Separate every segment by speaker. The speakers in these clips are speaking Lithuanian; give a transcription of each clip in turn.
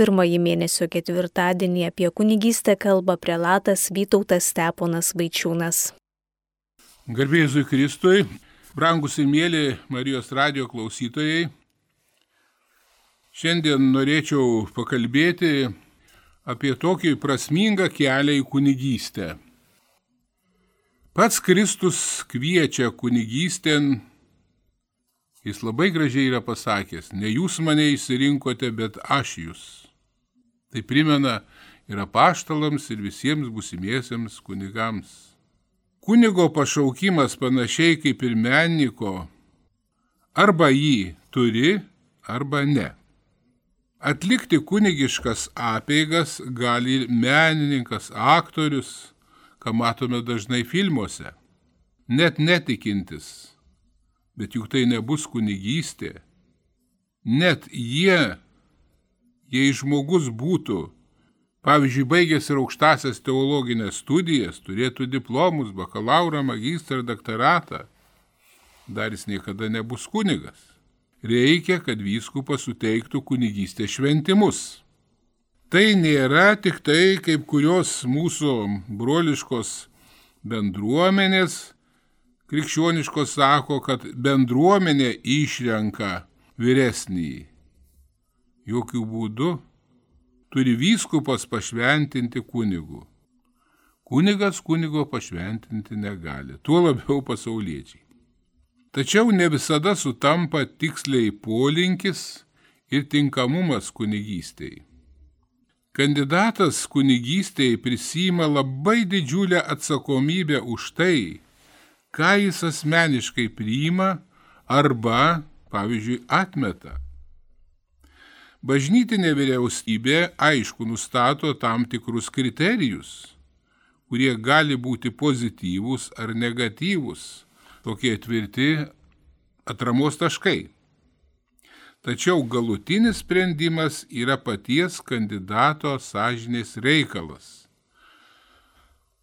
Speaker 1: Pirmąjį mėnesio ketvirtadienį apie kunigystę kalba prelatas Vytautas Steponas Vaičiūnas.
Speaker 2: Garbėjai Kristui, brangus ir mėly Marijos radio klausytojai, šiandien norėčiau pakalbėti apie tokį prasmingą kelią į kunigystę. Pats Kristus kviečia kunigystėn Jis labai gražiai yra pasakęs, ne jūs mane išsirinkote, bet aš jūs. Tai primena ir apaštalams, ir visiems busimiesiems kunigams. Kunigo pašaukimas panašiai kaip ir meniko, arba jį turi, arba ne. Atlikti kunigiškas apeigas gali ir menininkas, aktorius, ką matome dažnai filmuose, net netikintis bet juk tai nebus kunigystė. Net jie, jei žmogus būtų, pavyzdžiui, baigęs ir aukštasias teologinės studijas, turėtų diplomus, bakalaurą, magistrą, daktaratą, dar jis niekada nebus kunigas. Reikia, kad vyskupas suteiktų kunigystės šventimus. Tai nėra tik tai kaip kurios mūsų broliškos bendruomenės krikščioniškos sako, kad bendruomenė išrenka vyresnįjį. Jokių būdų turi vyskupas pašventinti kunigų. Kunigas kunigo pašventinti negali, tuo labiau pasauliečiai. Tačiau ne visada sutampa tiksliai polinkis ir tinkamumas kunigystėjai. Kandidatas kunigystėjai prisima labai didžiulę atsakomybę už tai, ką jis asmeniškai priima arba, pavyzdžiui, atmeta. Bažnytinė vyriausybė aišku nustato tam tikrus kriterijus, kurie gali būti pozityvūs ar negatyvūs, tokie tvirti atramos taškai. Tačiau galutinis sprendimas yra paties kandidato sąžinės reikalas.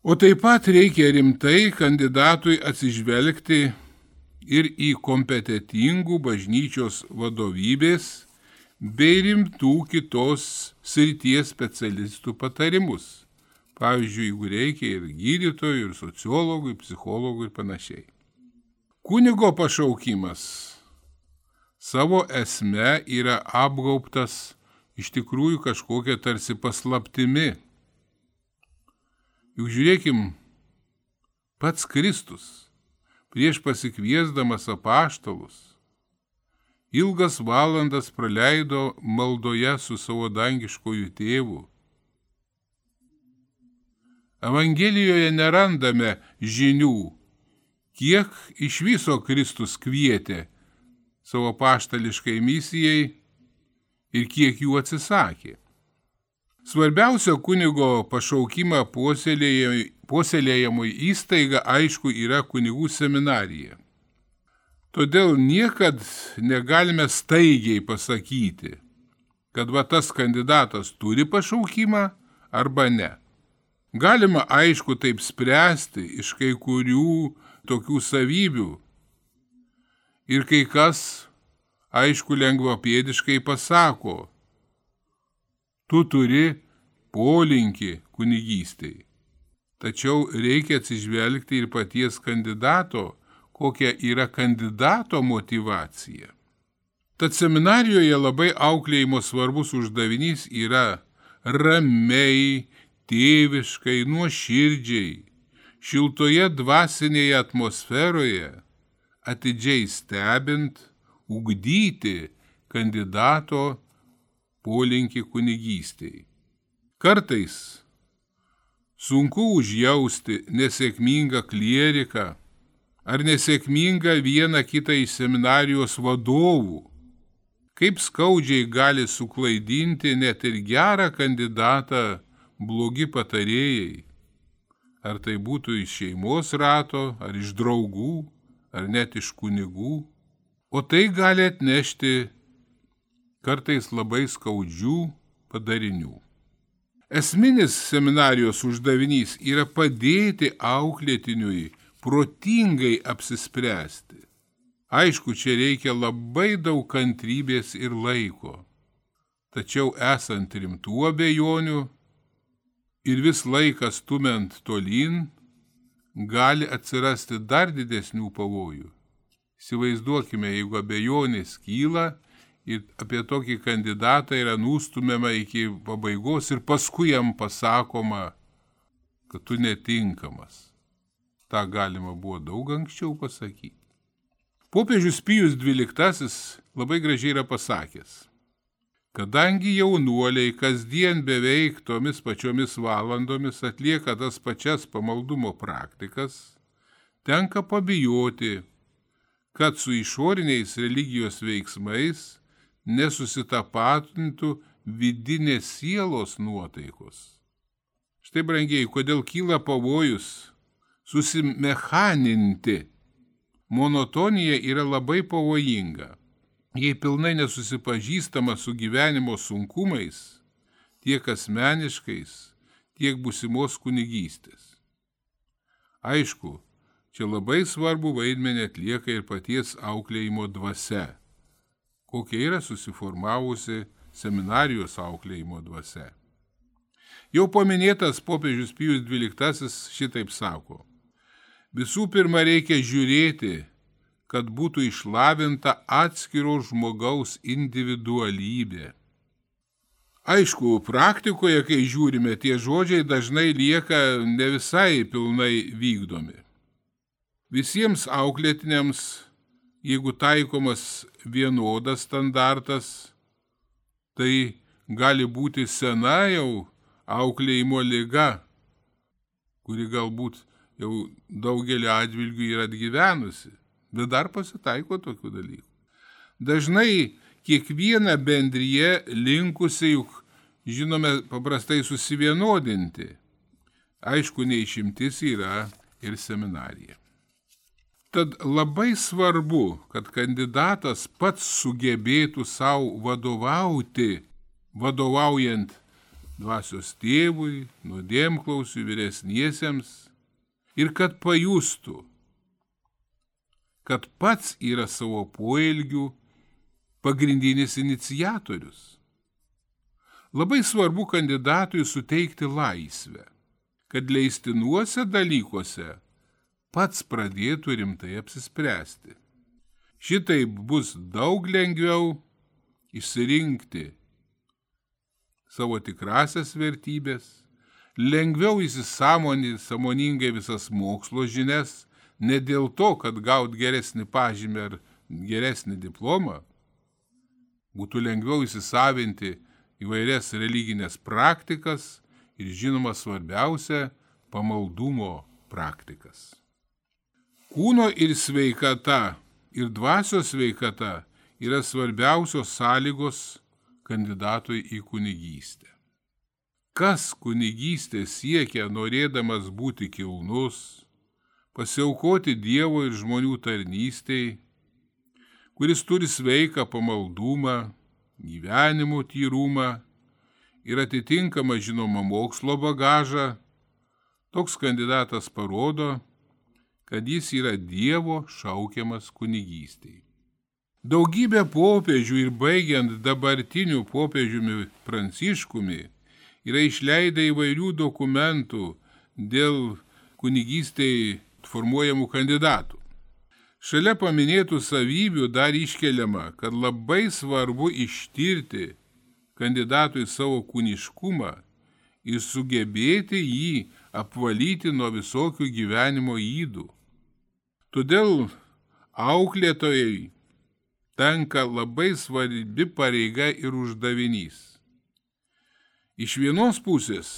Speaker 2: O taip pat reikia rimtai kandidatui atsižvelgti ir į kompetitingų bažnyčios vadovybės bei rimtų kitos srities specialistų patarimus. Pavyzdžiui, jeigu reikia ir gydytojų, ir sociologų, ir psichologų ir panašiai. Kunigo pašaukimas savo esme yra apgaubtas iš tikrųjų kažkokia tarsi paslaptimi Juk žiūrėkim, pats Kristus prieš pasikviesdamas apaštalus ilgas valandas praleido maldoje su savo dangiškojų tėvu. Evangelijoje nerandame žinių, kiek iš viso Kristus kvietė savo paštališkai misijai ir kiek jų atsisakė. Svarbiausia kunigo pašaukimą puoselėjamui įstaiga aišku yra kunigų seminarija. Todėl niekad negalime staigiai pasakyti, kad va tas kandidatas turi pašaukimą arba ne. Galima aišku taip spręsti iš kai kurių tokių savybių. Ir kai kas, aišku, lengvapėdiškai pasako, tu turi polinkį kunigystėj. Tačiau reikia atsižvelgti ir paties kandidato, kokia yra kandidato motivacija. Tad seminarijoje labai auklėjimo svarbus uždavinys yra ramiai, tėviškai, nuoširdžiai, šiltoje dvasinėje atmosferoje, atidžiai stebint, ugdyti kandidato polinkį kunigystėj. Kartais sunku užjausti nesėkmingą klieriką ar nesėkmingą vieną kitą iš seminarijos vadovų. Kaip skaudžiai gali suklaidinti net ir gerą kandidatą blogi patarėjai. Ar tai būtų iš šeimos rato, ar iš draugų, ar net iš kunigų. O tai gali atnešti kartais labai skaudžių padarinių. Esminis seminarijos uždavinys yra padėti auklėtiniui protingai apsispręsti. Aišku, čia reikia labai daug kantrybės ir laiko. Tačiau esant rimtų abejonių ir vis laikas stumant tolyn, gali atsirasti dar didesnių pavojų. Įsivaizduokime, jeigu abejonės kyla ir apie tokį kandidatą yra nustumiama iki pabaigos ir paskui jam pasakoma, kad tu netinkamas. Ta galima buvo daug anksčiau pasakyti. Popiežius Pijus XII labai gražiai yra pasakęs. Kadangi jaunuoliai kasdien beveik tomis pačiomis valandomis atlieka tas pačias pamaldumo praktikas, tenka pabijoti, kad su išoriniais religijos veiksmais nesusitapatintų vidinės sielos nuotaikos. Štai, brangiai, kodėl kyla pavojus susimechaninti. Monotonija yra labai pavojinga. Jei pilnai nesusipažįstama su gyvenimo sunkumais, tiek asmeniškais, tiek busimos kunigystės. Aišku, Čia labai svarbu vaidmenį atlieka ir paties auklėjimo dvasia, kokia yra susiformavusi seminarijos auklėjimo dvasia. Jau paminėtas popiežius Pijus XII šitaip sako. Visų pirma reikia žiūrėti, kad būtų išlavinta atskiro žmogaus individualybė. Aišku, praktikoje, kai žiūrime, tie žodžiai dažnai lieka ne visai pilnai vykdomi. Visiems auklėtiniams, jeigu taikomas vienodas standartas, tai gali būti sena jau auklėjimo lyga, kuri galbūt jau daugelį atvilgių yra atgyvenusi, bet dar pasitaiko tokių dalykų. Dažnai kiekviena bendryje linkusi juk, žinome, paprastai susivienodinti. Aišku, neišimtis yra ir seminarija. Tad labai svarbu, kad kandidatas pats sugebėtų savo vadovauti, vadovaujant dvasios tėvui, nuodėmklausiui vyresniesiems ir kad pajustų, kad pats yra savo poelgių pagrindinis inicijatorius. Labai svarbu kandidatui suteikti laisvę, kad leistinuose dalykuose pats pradėtų rimtai apsispręsti. Šitaip bus daug lengviau išsirinkti savo tikrasias vertybės, lengviau įsisamoninti samoningai visas mokslo žinias, ne dėl to, kad gaut geresnį pažymį ar geresnį diplomą, būtų lengviau įsisavinti įvairias religinės praktikas ir žinoma svarbiausia - pamaldumo praktikas. Kūno ir sveikata, ir dvasios sveikata yra svarbiausios sąlygos kandidatui į kunigystę. Kas kunigystė siekia norėdamas būti kilnus, pasiaukoti Dievo ir žmonių tarnystėj, kuris turi sveiką pamaldumą, gyvenimo tyrumą ir atitinkamą žinomą mokslo bagažą, toks kandidatas parodo, kad jis yra Dievo šaukiamas kunigystėje. Daugybė popiežių ir baigiant dabartiniu popiežiumi Pranciškumi yra išleidę įvairių dokumentų dėl kunigystėje formuojamų kandidatų. Šalia paminėtų savybių dar iškeliama, kad labai svarbu ištirti kandidatui savo kūniškumą ir sugebėti jį apvalyti nuo visokių gyvenimo įdų. Todėl auklėtojai tenka labai svarbi pareiga ir uždavinys. Iš vienos pusės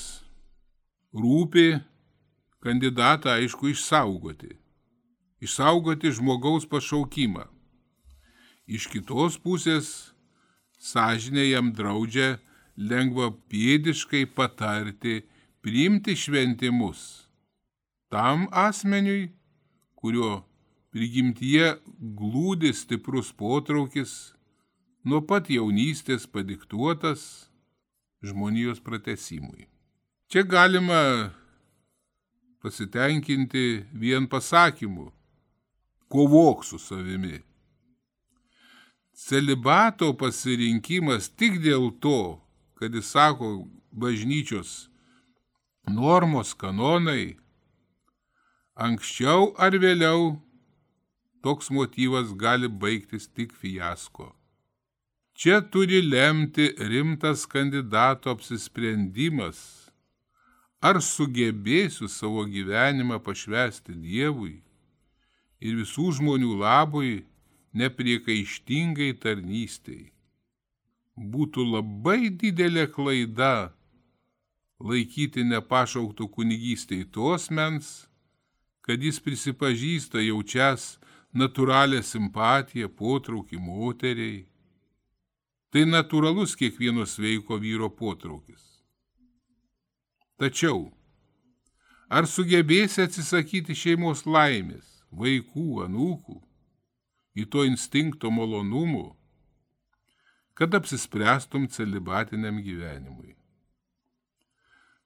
Speaker 2: rūpi kandidatą aišku išsaugoti. Išsaugoti žmogaus pašaukimą. Iš kitos pusės sąžinė jam draudžia lengva pėdiškai patarti, priimti šventimus tam asmeniui, kurio prigimtyje glūdi stiprus potraukis, nuo pat jaunystės padiktuotas žmonijos pratesimui. Čia galima pasitenkinti vien pasakymu - kovok su savimi. celibato pasirinkimas tik dėl to, kad jis sako bažnyčios normos, kanonai, anksčiau ar vėliau toks motyvas gali baigtis tik fiasko. Čia turi lemti rimtas kandidato apsisprendimas, ar sugebėsiu savo gyvenimą pašvesti Dievui ir visų žmonių labui nepriekaištingai tarnystėj. Būtų labai didelė klaida laikyti nepašauktų kunigystėj tos mens, kad jis prisipažįsta jaučias natūralią simpatiją, potraukį moteriai. Tai natūralus kiekvieno sveiko vyro potraukis. Tačiau, ar sugebėsi atsisakyti šeimos laimės, vaikų, anūkų, į to instinkto malonumų, kad apsispręstum celibatiniam gyvenimui?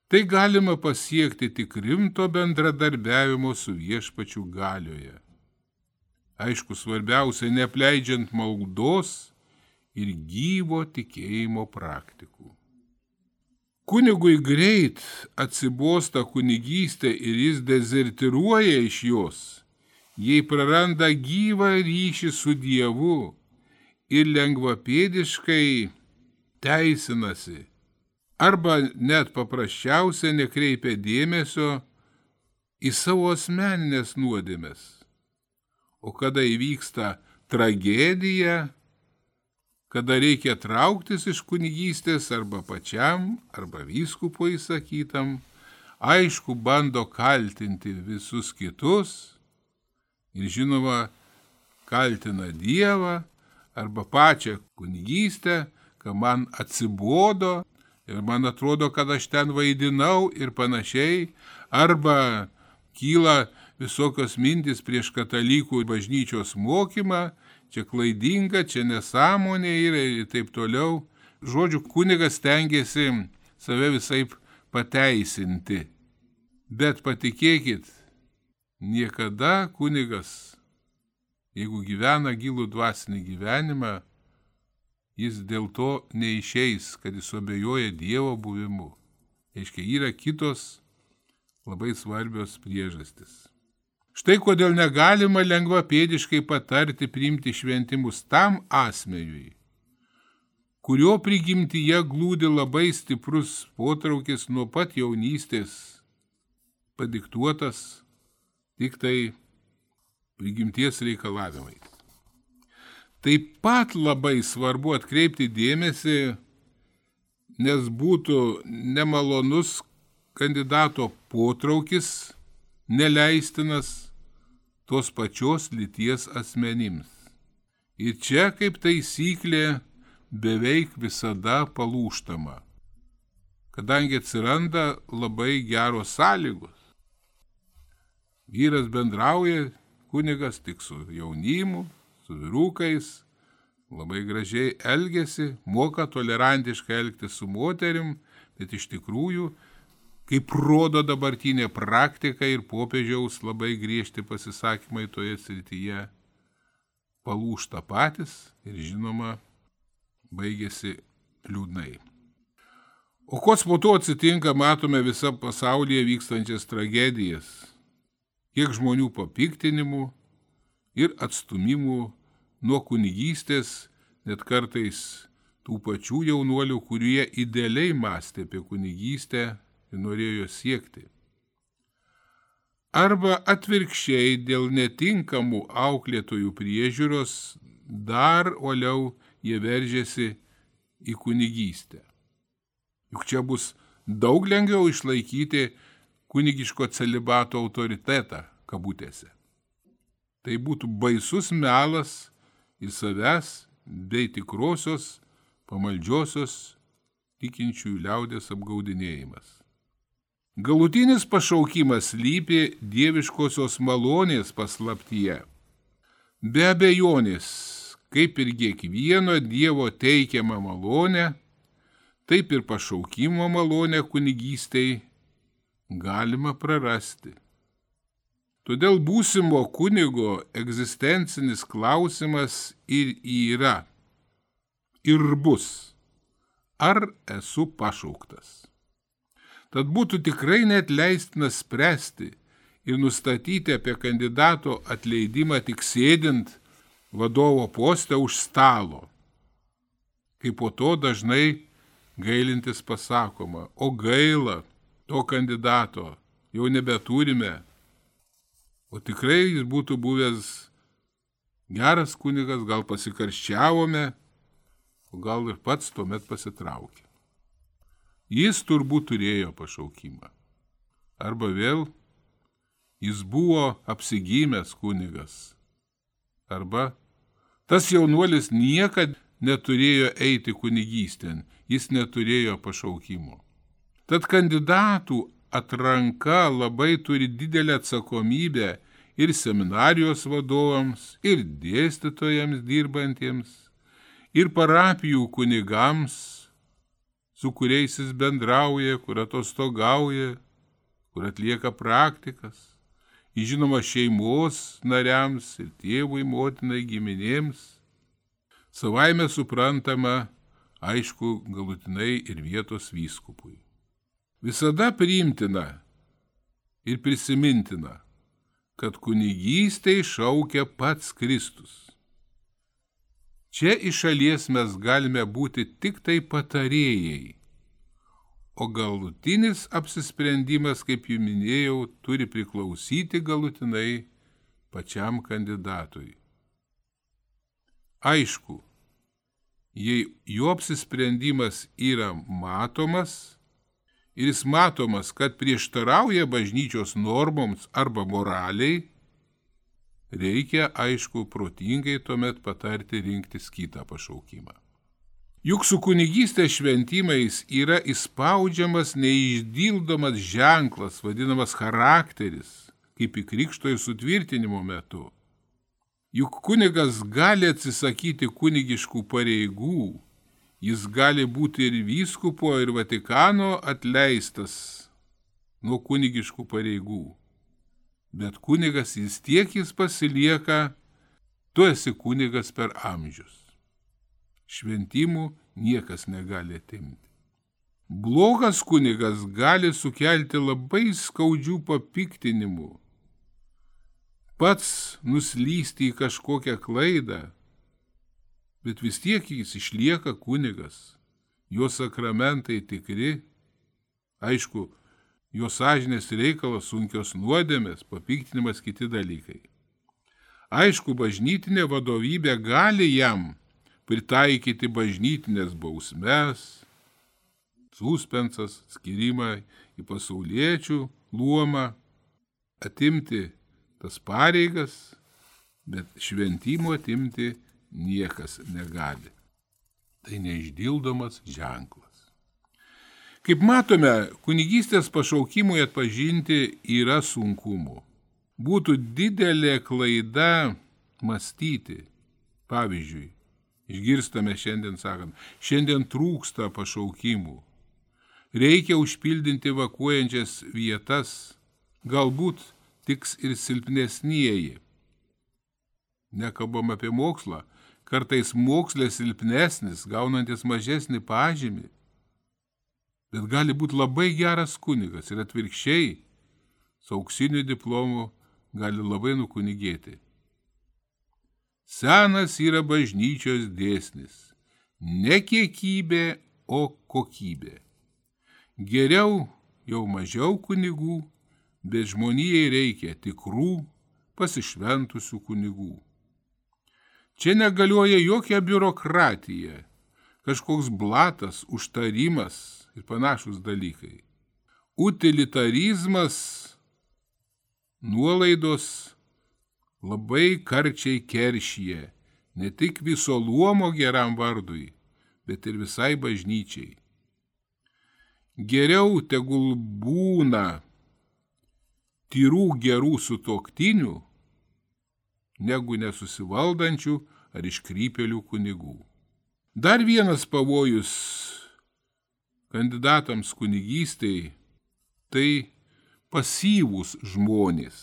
Speaker 2: Tai galima pasiekti tik rimto bendradarbiavimo su viešpačiu galioje. Aišku, svarbiausia, nepleidžiant maldos ir gyvo tikėjimo praktikų. Kunigui greit atsibosta kunigystė ir jis dezertiruoja iš jos, jei praranda gyvą ryšį su Dievu ir lengvapėdiškai teisinasi arba net paprasčiausia nekreipia dėmesio į savo asmeninės nuodėmės. O kada įvyksta tragedija, kada reikia trauktis iš kunigystės arba pačiam, arba vyskupo įsakytam, aišku, bando kaltinti visus kitus ir žinoma, kaltina Dievą arba pačią kunigystę, kad man atsibodo ir man atrodo, kad aš ten vaidinau ir panašiai, arba kyla visokios mintis prieš katalikų bažnyčios mokymą, čia klaidinga, čia nesąmonė yra ir taip toliau. Žodžiu, kunigas tengiasi save visai pateisinti. Bet patikėkit, niekada kunigas, jeigu gyvena gilų dvasinį gyvenimą, jis dėl to neišeis, kad jis abejoja Dievo buvimu. Aiškiai, yra kitos labai svarbios priežastis. Štai kodėl negalima lengva pėdiškai patarti priimti šventimus tam asmeniui, kurio prigimtyje glūdi labai stiprus potraukis nuo pat jaunystės, padiktuotas tik tai prigimties reikalavimai. Taip pat labai svarbu atkreipti dėmesį, nes būtų nemalonus kandidato potraukis, neleistinas tos pačios lyties asmenims. Ir čia kaip taisyklė beveik visada palūštama, kadangi atsiranda labai geros sąlygos. Vyras bendrauja, kunigas tik su jaunimu, su vyrukais, labai gražiai elgesi, moka tolerantiškai elgtis su moterim, bet iš tikrųjų, kaip rodo dabartinė praktika ir popiežiaus labai griežti pasisakymai toje srityje, palūšta patys ir žinoma, baigėsi liūdnai. O kas po to atsitinka, matome visą pasaulyje vykstančias tragedijas. Kiek žmonių papiktinimų, ir atstumimų nuo kunigystės, net kartais tų pačių jaunuolių, kurie idealiai mąstė apie kunigystę norėjo siekti. Arba atvirkščiai dėl netinkamų auklėtojų priežiūros dar uoliau jie veržėsi į kunigystę. Juk čia bus daug lengviau išlaikyti kunigiško celibato autoritetą kabutėse tai būtų baisus melas į savęs bei tikrosios pamaldžiosios tikinčiųjų liaudės apgaudinėjimas. Galutinis pašaukimas lypi dieviškosios malonės paslaptyje. Be abejonės, kaip ir kiekvieno Dievo teikiama malonė, taip ir pašaukimo malonę kunigystei galima prarasti. Todėl būsimo kunigo egzistencinis klausimas ir yra, ir bus, ar esu pašauktas. Tad būtų tikrai net leistina spręsti ir nustatyti apie kandidato atleidimą tik sėdint vadovo postę už stalo. Kaip po to dažnai gailintis pasakoma, o gaila to kandidato, jau nebeturime. O tikrai jis būtų buvęs geras kunigas, gal pasikarščiavome, o gal ir pats tuomet pasitraukė. Jis turbūt turėjo pašaukimą. Arba vėl jis buvo apsigymęs kunigas. Arba tas jaunuolis niekad neturėjo eiti kunigystėn, jis neturėjo pašaukimo. Tad kandidatų atranka labai turi didelę atsakomybę ir seminarijos vadovams, ir dėstytojams dirbantiems, ir parapijų kunigams, su kuriais jis bendrauja, kur atostogauja, kur atlieka praktikas. Žinoma, šeimos nariams ir tėvui, motinai, giminėms. Savaime suprantama, aišku, galutinai ir vietos vyskupui. Visada priimtina ir prisimintina, kad kunigystėj šaukia pats Kristus. Čia iš šalies mes galime būti tik tai patarėjai, o galutinis apsisprendimas, kaip jau minėjau, turi priklausyti galutinai pačiam kandidatui. Aišku, jei jo apsisprendimas yra matomas ir jis matomas, kad prieštarauja bažnyčios normoms arba moraliai, reikia, aišku, protingai tuomet patarti rinktis kitą pašaukimą. Juk su kunigystės šventimais yra įspaudžiamas neišdildomas ženklas, vadinamas charakteris, kaip į krikšto ir sutvirtinimo metu. Juk kunigas gali atsisakyti kunigiškų pareigų, jis gali būti ir vyskupo, ir Vatikano atleistas nuo kunigiškų pareigų bet kunigas vis tiek jis pasilieka, tu esi kunigas per amžius. Šventimų niekas negali atimti. Blogas kunigas gali sukelti labai skaudžių papiktinimų, pats nuslysti į kažkokią klaidą, bet vis tiek jis išlieka kunigas, jo sakramentai tikri, aišku, jo sąžinės reikalas sunkios nuodėmės, papiktinimas kiti dalykai. Aišku, bažnytinė vadovybė gali jam pritaikyti bažnytinės bausmes, suspensas, skirimą į pasauliečių luomą, atimti tas pareigas, bet šventimo atimti niekas negali. Tai neišdildomas ženklas. Kaip matome, kunigystės pašaukimui atpažinti yra sunkumų. Būtų didelė klaida mąstyti. Pavyzdžiui, išgirstame šiandien sakant, šiandien trūksta pašaukimų. Reikia užpildinti evakuojančias vietas, galbūt tiks ir silpnesnieji. Nekalbam apie mokslą, kartais mokslė silpnesnis, gaunantis mažesnį pažymį bet gali būti labai geras kunigas ir atvirkščiai su auksiniu diplomu gali labai nukunigėti. Senas yra bažnyčios dėsnis - ne kiekybė, o kokybė. Geriau jau mažiau kunigų, bet žmonijai reikia tikrų, pasišventusių kunigų. Čia negalioja jokia biurokratija, kažkoks blatas, užtarimas ir panašus dalykai. Utilitarizmas, nuolaidos labai karčiai keršyje ne tik viso luomo geram vardui, bet ir visai bažnyčiai. Geriau tegul būna tyrų gerų sutoktinių, negu nesusivaldančių ar iškrypelių kunigų. Dar vienas pavojus kandidatams kunigystėj tai pasyvūs žmonės.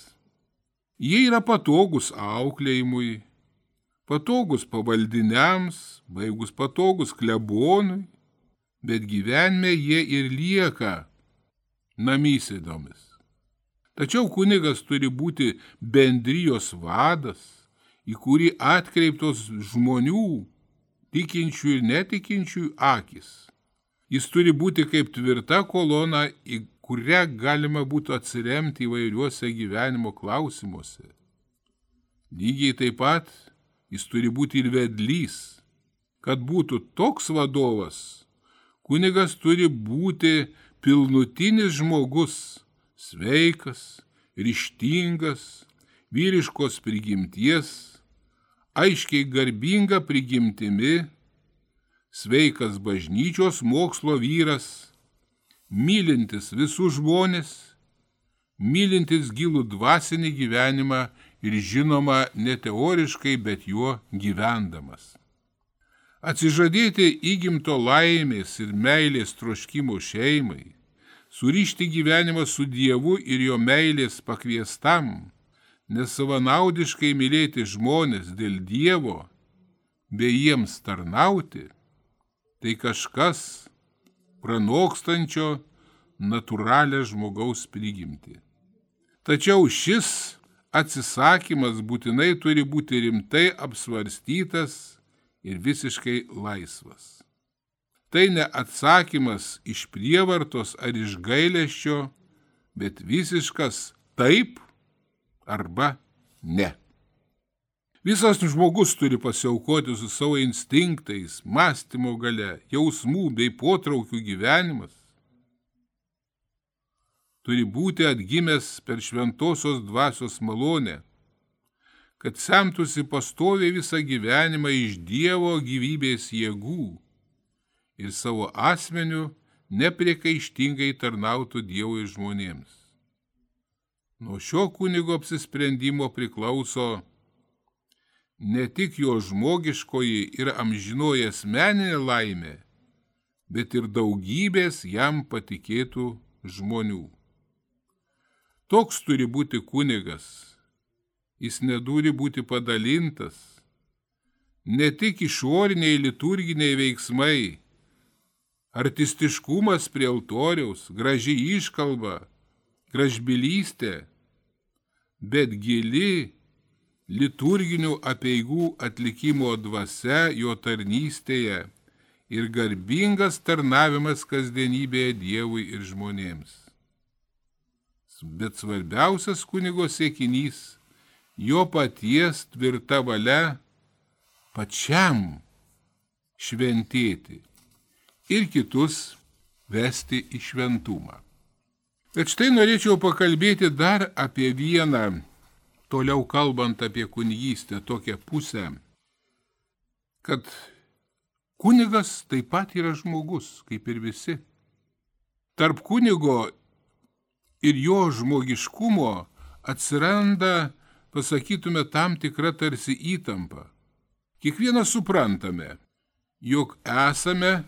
Speaker 2: Jie yra patogus auklėjimui, patogus pavaldiniams, baigus patogus klebonui, bet gyvenime jie ir lieka namysėdomis. Tačiau kunigas turi būti bendrijos vadas, į kurį atkreiptos žmonių, tikinčių ir netikinčių akis. Jis turi būti kaip tvirta kolona, į kurią galima būtų atsiremti įvairiuose gyvenimo klausimuose. Lygiai taip pat jis turi būti ir vedlys. Kad būtų toks vadovas, kunigas turi būti pilnutinis žmogus, sveikas, ryštingas, vyriškos prigimties, aiškiai garbinga prigimtimi, sveikas bažnyčios mokslo vyras, mylintis visus žmonės, mylintis gilų dvasinį gyvenimą ir žinoma ne teoriškai, bet juo gyvendamas. Atsižadėti įgimto laimės ir meilės troškimo šeimai, surišti gyvenimą su Dievu ir jo meilės pakviestam, nesavanaudiškai mylėti žmonės dėl Dievo, bei jiems tarnauti, tai kažkas pranokstančio natūralią žmogaus prigimtį. Tačiau šis atsisakymas būtinai turi būti rimtai apsvarstytas ir visiškai laisvas. Tai ne atsakymas iš prievartos ar iš gailėščio, bet visiškas taip arba ne. Visas žmogus turi pasiaukoti su savo instinktais, mąstymo gale, jausmų bei potraukių gyvenimas. Turi būti atgimęs per šventosios dvasios malonę, kad semtųsi pastoviai visą gyvenimą iš Dievo gyvybės jėgų ir savo asmeniu nepriekaištingai tarnautų Dievui žmonėms. Nuo šio kunigo apsisprendimo priklauso ne tik jo žmogiškoji ir amžinoji asmeninė laimė, bet ir daugybės jam patikėtų žmonių. Toks turi būti kunigas, jis neturi būti padalintas, ne tik išoriniai liturginiai veiksmai, artistiškumas prie altoriaus, graži iškalba, gražbylystė bet gili liturginių apieigų atlikimo dvasia jo tarnystėje ir garbingas tarnavimas kasdienybėje Dievui ir žmonėms. Bet svarbiausias kunigo siekinys - jo paties tvirta valia pačiam šventėti ir kitus vesti į šventumą. Bet štai norėčiau pakalbėti dar apie vieną, toliau kalbant apie kunigystę, tokią pusę, kad kunigas taip pat yra žmogus, kaip ir visi. Tarp kunigo ir jo žmogiškumo atsiranda, pasakytume, tam tikra tarsi įtampa. Kiekvienas suprantame, jog esame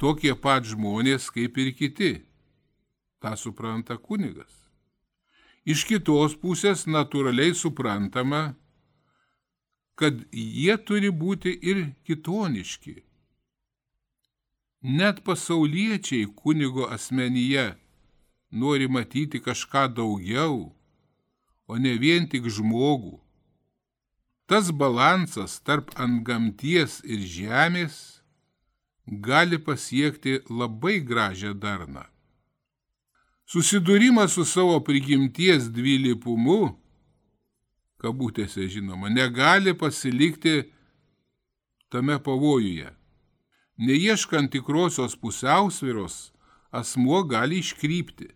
Speaker 2: tokie pat žmonės kaip ir kiti tą supranta kunigas. Iš kitos pusės natūraliai suprantama, kad jie turi būti ir kitoniški. Net pasauliečiai kunigo asmenyje nori matyti kažką daugiau, o ne vien tik žmogų. Tas balansas tarp antgamties ir žemės gali pasiekti labai gražią darną. Susidūrimas su savo prigimties dvilypumu, kabutėse žinoma, negali pasilikti tame pavojuje. Neieškant tikrosios pusiausviros, asmuo gali iškrypti.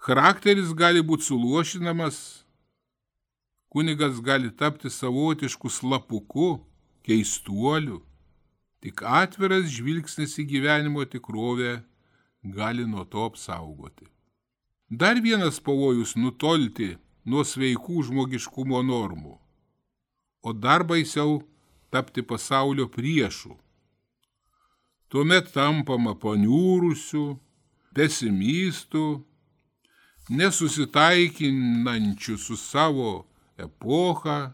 Speaker 2: Charakteris gali būti suluošinamas, kunigas gali tapti savotišku slapuku, keistuoliu, tik atviras žvilgsnis į gyvenimo tikrovę gali nuo to apsaugoti. Dar vienas pavojus nutolti nuo sveikų žmogiškumo normų, o dar baisiau tapti pasaulio priešų. Tuomet tampama paniūrusių, pesimistų, nesusitaikinančių su savo epocha,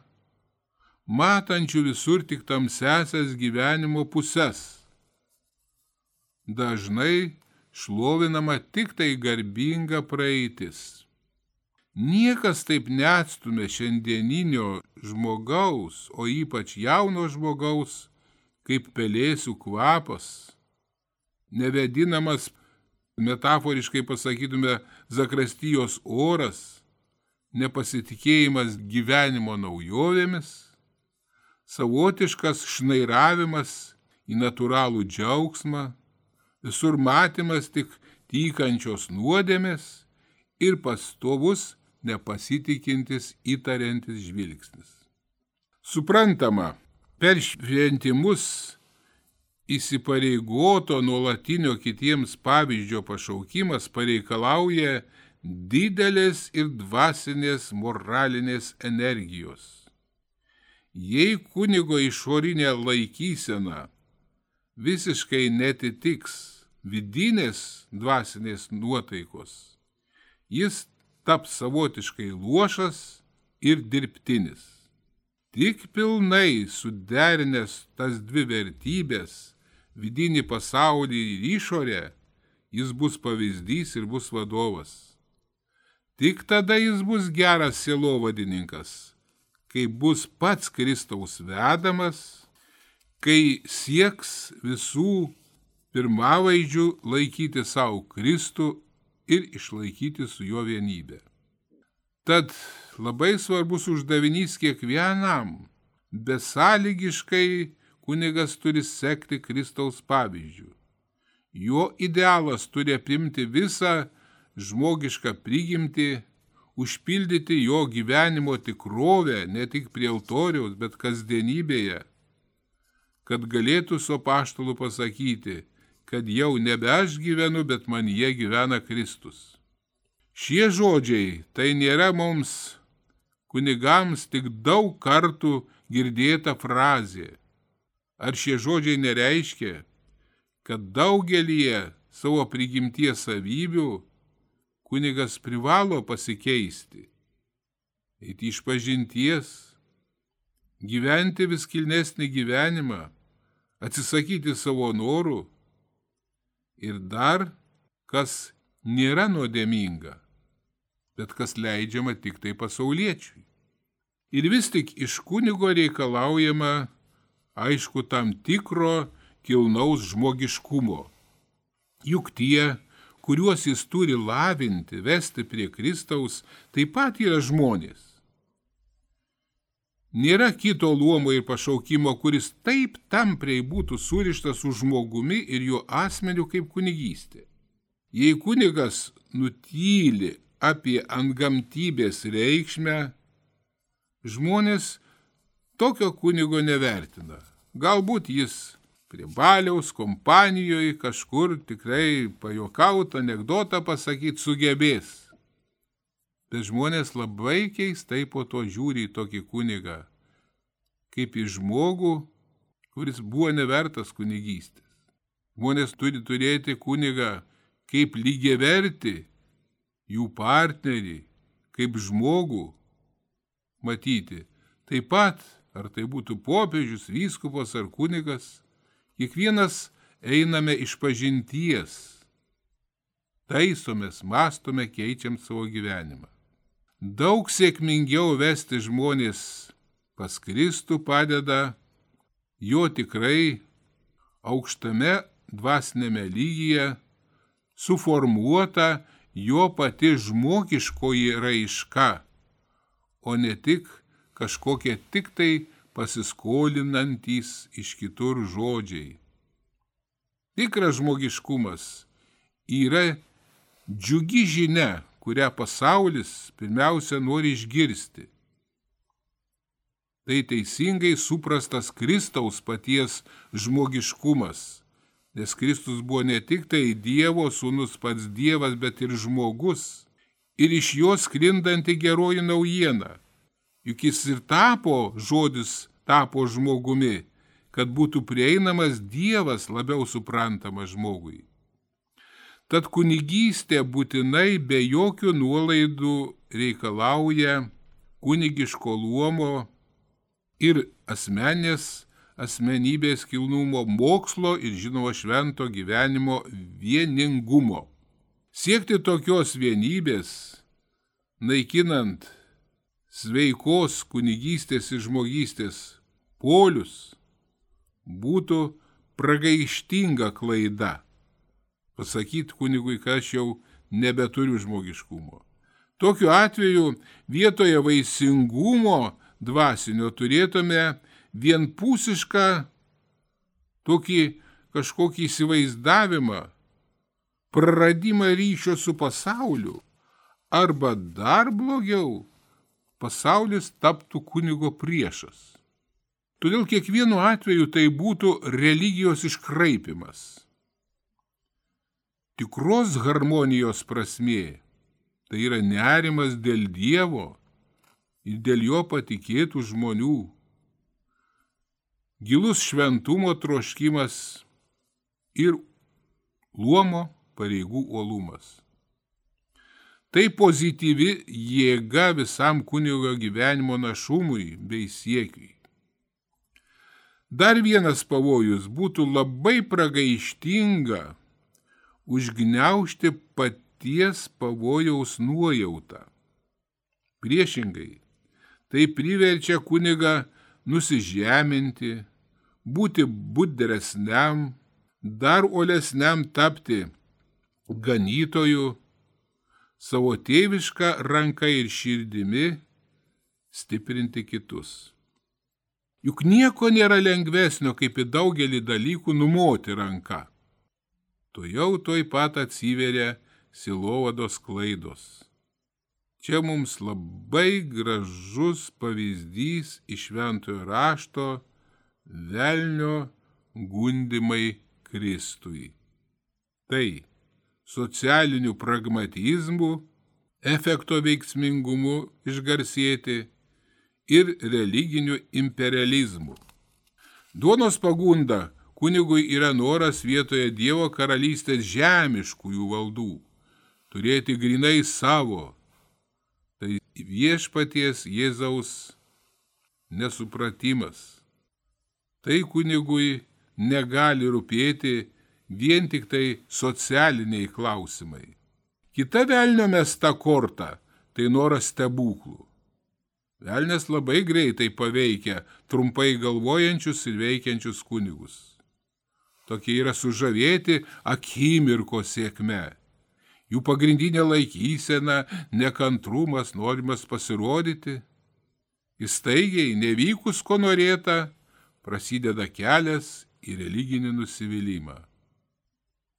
Speaker 2: matančių visur tik tamsesias gyvenimo puses. Dažnai šlovinama tik tai garbinga praeitis. Niekas taip neatstumė šiandieninio žmogaus, o ypač jauno žmogaus, kaip pelėsių kvapas, nevedinamas, metaforiškai pasakytume, zakrastijos oras, nepasitikėjimas gyvenimo naujovėmis, savotiškas šnairavimas į natūralų džiaugsmą, visur matymas tik tykančios nuodėmės ir pastovus nepasitikintis įtariantis žvilgsnis. Suprantama, per šventimus įsipareigoto nuolatinio kitiems pavyzdžio pašaukimas pareikalauja didelės ir dvasinės moralinės energijos. Jei kunigo išorinė laikysena visiškai netitiks vidinės dvasinės nuotaikos, jis taps savotiškai luošas ir dirbtinis. Tik pilnai suderinęs tas dvi vertybės - vidinį pasaulį ir išorę, jis bus pavyzdys ir bus vadovas. Tik tada jis bus geras sielovadininkas, kai bus pats Kristaus vedamas, kai sieks visų pirmavaidžių laikyti savo Kristų ir išlaikyti su juo vienybę. Tad labai svarbus uždavinys kiekvienam, besąlygiškai kunigas turi sekti Kristaus pavyzdžių. Jo idealas turi apimti visą žmogišką prigimtį, užpildyti jo gyvenimo tikrovę ne tik prie altoriaus, bet kasdienybėje, kad galėtų su paštalu pasakyti, kad jau nebe aš gyvenu, bet man jie gyvena Kristus. Šie žodžiai tai nėra mums kunigams tik daug kartų girdėta frazė. Ar šie žodžiai nereiškia, kad daugelie savo prigimties savybių kunigas privalo pasikeisti, eiti iš pažinties, gyventi vis kilnesnį gyvenimą, atsisakyti savo norų ir dar kas nėra nuodėminga, bet kas leidžiama tik tai pasauliečiui. Ir vis tik iš kunigo reikalaujama, aišku, tam tikro kilnaus žmogiškumo. Juk tie, kuriuos jis turi lavinti, vesti prie Kristaus, taip pat yra žmonės. Nėra kito luomo ir pašaukimo, kuris taip tampriai būtų surištas su žmogumi ir jo asmeniu kaip kunigystė. Jei kunigas nutyli apie antgamtybės reikšmę, žmonės tokio kunigo nevertina. Galbūt jis prie baliaus kompanijoje kažkur tikrai pajokautą anegdotą pasakyti sugebės bet žmonės labai keistai po to žiūri į tokį kunigą, kaip į žmogų, kuris buvo nevertas kunigystės. Žmonės turi turėti kunigą kaip lygiaverti, jų partnerį, kaip žmogų matyti. Taip pat, ar tai būtų popiežius, vyskupas ar kunigas, kiekvienas einame iš pažinties, taisomės, mastome, keičiam savo gyvenimą. Daug sėkmingiau vesti žmonės pas Kristų padeda jo tikrai aukštame dvasinėme lygyje suformuota jo pati žmogiškoji raiška, o ne tik kažkokie tik tai pasiskolinantys iš kitur žodžiai. Tikras žmogiškumas yra džiugi žinia, kurią pasaulis pirmiausia nori išgirsti. Tai teisingai suprastas Kristaus paties žmogiškumas, nes Kristus buvo ne tik tai Dievo sūnus pats Dievas, bet ir žmogus, ir iš jo sklindanti geroji naujiena. Juk jis ir tapo žodis, tapo žmogumi, kad būtų prieinamas Dievas labiau suprantamas žmogui. Tad kunigystė būtinai be jokių nuolaidų reikalauja kunigiško luomo ir asmenės asmenybės kilnumo, mokslo ir žinoma švento gyvenimo vieningumo. Siekti tokios vienybės, naikinant sveikos kunigystės ir žmogystės polius, būtų pragaištinga klaida. Pasakyti kunigui, kad aš jau nebeturiu žmogiškumo. Tokiu atveju vietoje vaisingumo dvasinio turėtume vienpusišką tokį kažkokį įsivaizdavimą, praradimą ryšio su pasauliu, arba dar blogiau, pasaulis taptų kunigo priešas. Todėl kiekvienu atveju tai būtų religijos iškraipimas. Tikros harmonijos prasmė tai yra nerimas dėl Dievo ir dėl jo patikėtų žmonių gilus šventumo troškimas ir luomo pareigų uolumas. Tai pozityvi jėga visam kunigo gyvenimo našumui bei siekiui. Dar vienas pavojus būtų labai pragaištinga užgneušti paties pavojaus nuojautą. Priešingai, tai priverčia kunigą nusižeminti, būti budresniam, dar olesniam tapti ganytoju, savo tėvišką ranką ir širdimi stiprinti kitus. Juk nieko nėra lengvesnio, kaip į daugelį dalykų numoti ranką. Tu jau toj pat atsiveria silovados klaidos. Čia mums labai gražus pavyzdys iš šventojo rašto velnio gundimai Kristui. Tai socialiniu pragmatizmu, efekto veiksmingumu išgarsėti ir religiniu imperializmu. Duonos pagunda kunigui yra noras vietoje Dievo karalystės žemiškųjų valdų, turėti grinai savo, tai viešpaties Jėzaus nesupratimas tai kunigui negali rūpėti vien tik tai socialiniai klausimai. Kita velnio mesta korta - tai noras stebuklų. Velnes labai greitai paveikia trumpai galvojančius ir veikiančius kunigus. Tokie yra sužavėti akimirko sėkme. Jų pagrindinė laikysena - nekantrumas, norimas pasirodyti. Įstaigiai, nevykus ko norėta, prasideda kelias į religinį nusivylimą.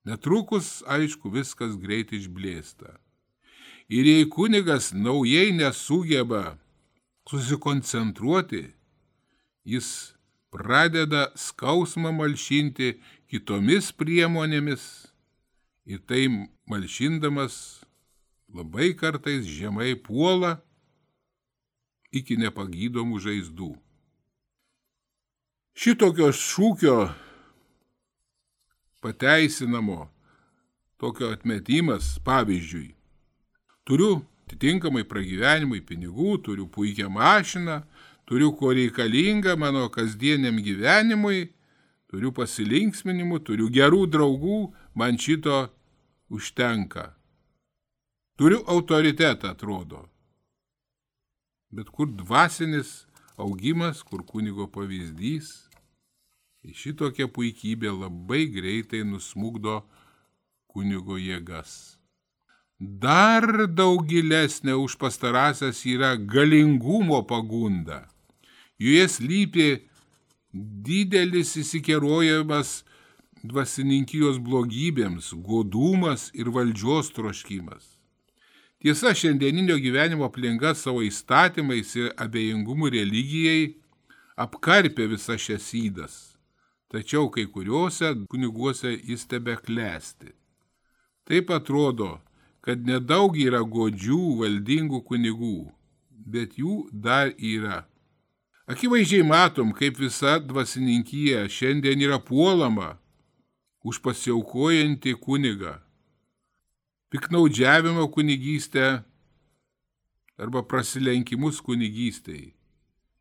Speaker 2: Netrukus, aišku, viskas greit išblėsta. Ir jei kunigas naujai nesugeba susikoncentruoti, jis pradeda skausmą malšinti kitomis priemonėmis ir tai malšindamas labai kartais žemai puola iki nepagydomų žaizdų. Šitokio šūkio pateisinamo tokio atmetimas, pavyzdžiui, turiu atitinkamai pragyvenimui pinigų, turiu puikią mašiną, turiu ko reikalinga mano kasdieniam gyvenimui, turiu pasilinksminimų, turiu gerų draugų, man šito užtenka. Turiu autoritetą, atrodo. Bet kur dvasinis augimas, kur kunigo pavyzdys, šitokia puikybė labai greitai nusmugdo kunigo jėgas. Dar daug gilesnė už pastarasias yra galingumo pagunda. Joje slypi didelis įsikerojimas dvasininkijos blogybėms, godumas ir valdžios troškimas. Tiesa, šiandieninio gyvenimo aplinka savo įstatymais ir abejingumu religijai apkarpė visas šias įdas tačiau kai kuriuose kuniguose jis tebe klesti. Taip atrodo, kad nedaug yra godžių valdingų kunigų, bet jų dar yra. Akivaizdžiai matom, kaip visa dvasininkyje šiandien yra puolama už pasiaukojantį kunigą, piknaudžiavimo kunigystę arba prasilenkimus kunigystėj.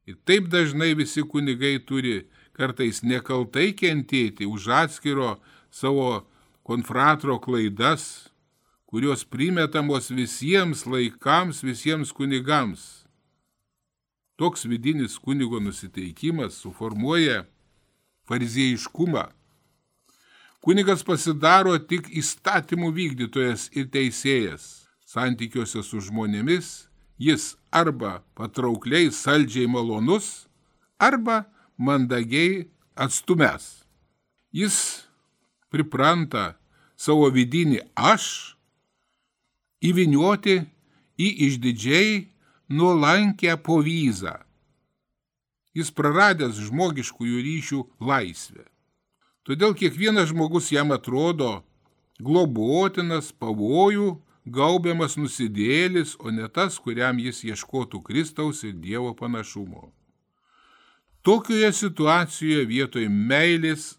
Speaker 2: Ir taip dažnai visi kunigai turi kartais nekaltai kentėti už atskiro savo konfratro klaidas, kurios primetamos visiems laikams, visiems kunigams. Toks vidinis kunigo nusiteikimas suformuoja fariziejiškumą. Kunigas pasidaro tik įstatymų vykdytojas ir teisėjas. Santykiuose su žmonėmis jis arba patraukliai saldžiai malonus, arba mandagiai atstumęs. Jis pripranta savo vidinį aš įvinioti į išdidžiai nuolankę povyzą. Jis praradęs žmogiškųjų ryšių laisvę. Todėl kiekvienas žmogus jam atrodo globotinas, pavojų, gaubiamas nusidėlis, o ne tas, kuriam jis ieškotų Kristaus ir Dievo panašumo. Tokioje situacijoje vietoj meilės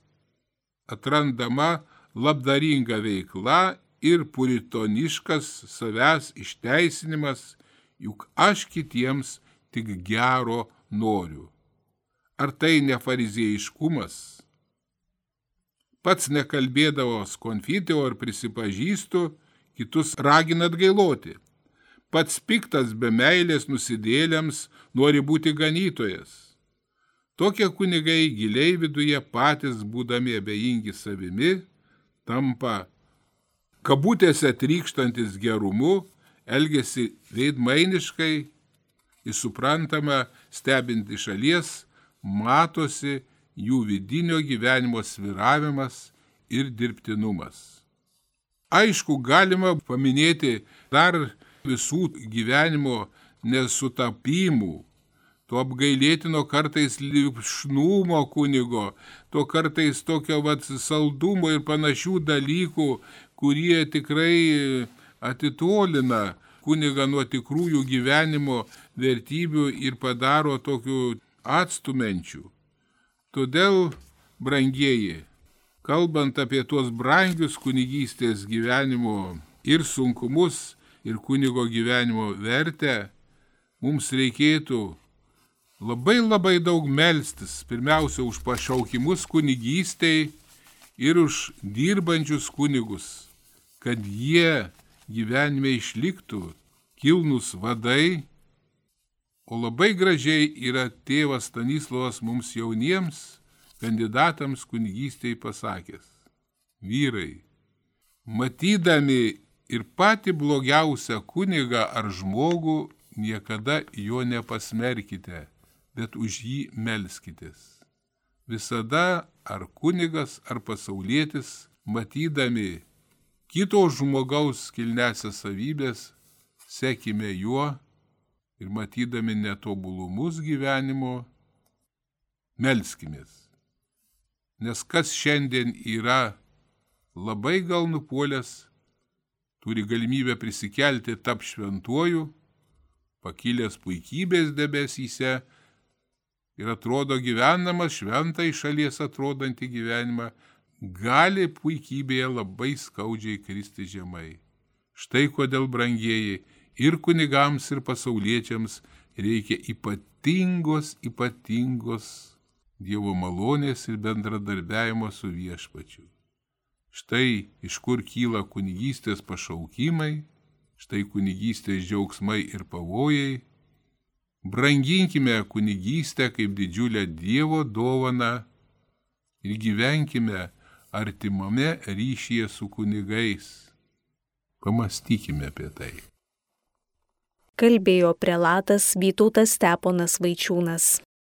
Speaker 2: atrandama labdaringa veikla ir puritoniškas savęs išteisinimas, juk aš kitiems tik gero noriu. Ar tai ne fariziejiškumas? Pats nekalbėdavos konfitio ar prisipažįstu, kitus ragina atgailoti. Pats piktas be meilės nusidėliams nori būti ganytojas. Tokie kunigai giliai viduje patys būdami abejingi savimi, tampa kabutėse trykštantis gerumu, elgesi veidmainiškai, įsuprantama, stebint iš šalies, matosi jų vidinio gyvenimo sviravimas ir dirbtinumas. Aišku, galima paminėti dar visų gyvenimo nesutapimų, to apgailėtino kartais lipšnumo kunigo, to kartais tokio vat saldumo ir panašių dalykų, kurie tikrai atitolina kunigą nuo tikrųjų gyvenimo vertybių ir padaro tokių atstumenčių. Todėl, brangieji, kalbant apie tuos brangius kunigystės gyvenimo ir sunkumus, ir kunigo gyvenimo vertę, mums reikėtų labai labai daug melstis, pirmiausia už pašaukimus kunigystėj ir už dirbančius kunigus, kad jie gyvenime išliktų kilnus vadai, o labai gražiai yra tėvas Stanislavas mums jauniems kandidatams kunigystėje pasakęs. Vyrai, matydami ir pati blogiausią kunigą ar žmogų, niekada jo nepasmerkite bet už jį melskitės. Visada ar kunigas, ar pasaulietis, matydami kito žmogaus kilnesias savybės, sekime juo ir matydami netobulumus gyvenimo, melskimės. Nes kas šiandien yra labai gal nupuolęs, turi galimybę prisikelti tap šventuoju, pakilęs puikybės debesyse, ir atrodo gyvenamas šventai šalies atrodantį gyvenimą, gali puikybėje labai skaudžiai kristi žemai. Štai kodėl brangieji ir kunigams, ir pasauliečiams reikia ypatingos, ypatingos Dievo malonės ir bendradarbiavimo su viešpačiu. Štai iš kur kyla kunigystės pašaukimai, štai kunigystės džiaugsmai ir pavojai, Branginkime kunigystę kaip didžiulę Dievo dovaną ir gyvenkime artimame ryšyje su kunigais. Pamastykime apie tai.
Speaker 1: Kalbėjo prelatas Vytautas Steponas Vaičiūnas.